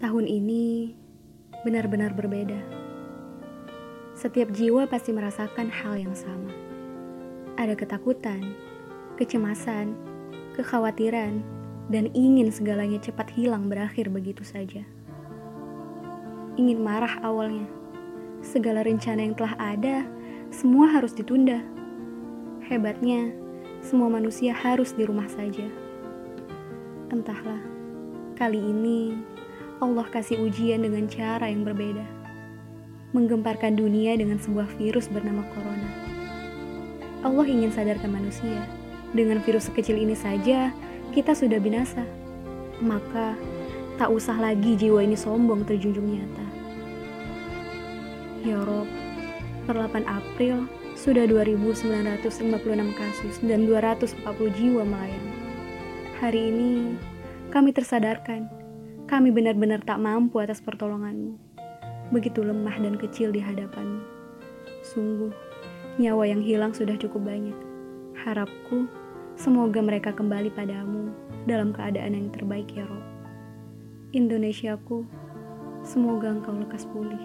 Tahun ini benar-benar berbeda. Setiap jiwa pasti merasakan hal yang sama. Ada ketakutan, kecemasan, kekhawatiran, dan ingin segalanya cepat hilang berakhir begitu saja. Ingin marah awalnya. Segala rencana yang telah ada, semua harus ditunda. Hebatnya, semua manusia harus di rumah saja. Entahlah, kali ini Allah kasih ujian dengan cara yang berbeda. Menggemparkan dunia dengan sebuah virus bernama corona. Allah ingin sadarkan manusia, dengan virus sekecil ini saja kita sudah binasa. Maka tak usah lagi jiwa ini sombong terjunjung nyata. Ya Rob, per 8 April sudah 2.956 kasus dan 240 jiwa melayang. Hari ini kami tersadarkan kami benar-benar tak mampu atas pertolonganmu. Begitu lemah dan kecil di hadapanmu. Sungguh, nyawa yang hilang sudah cukup banyak. Harapku, semoga mereka kembali padamu dalam keadaan yang terbaik ya Rob. Indonesiaku, semoga engkau lekas pulih.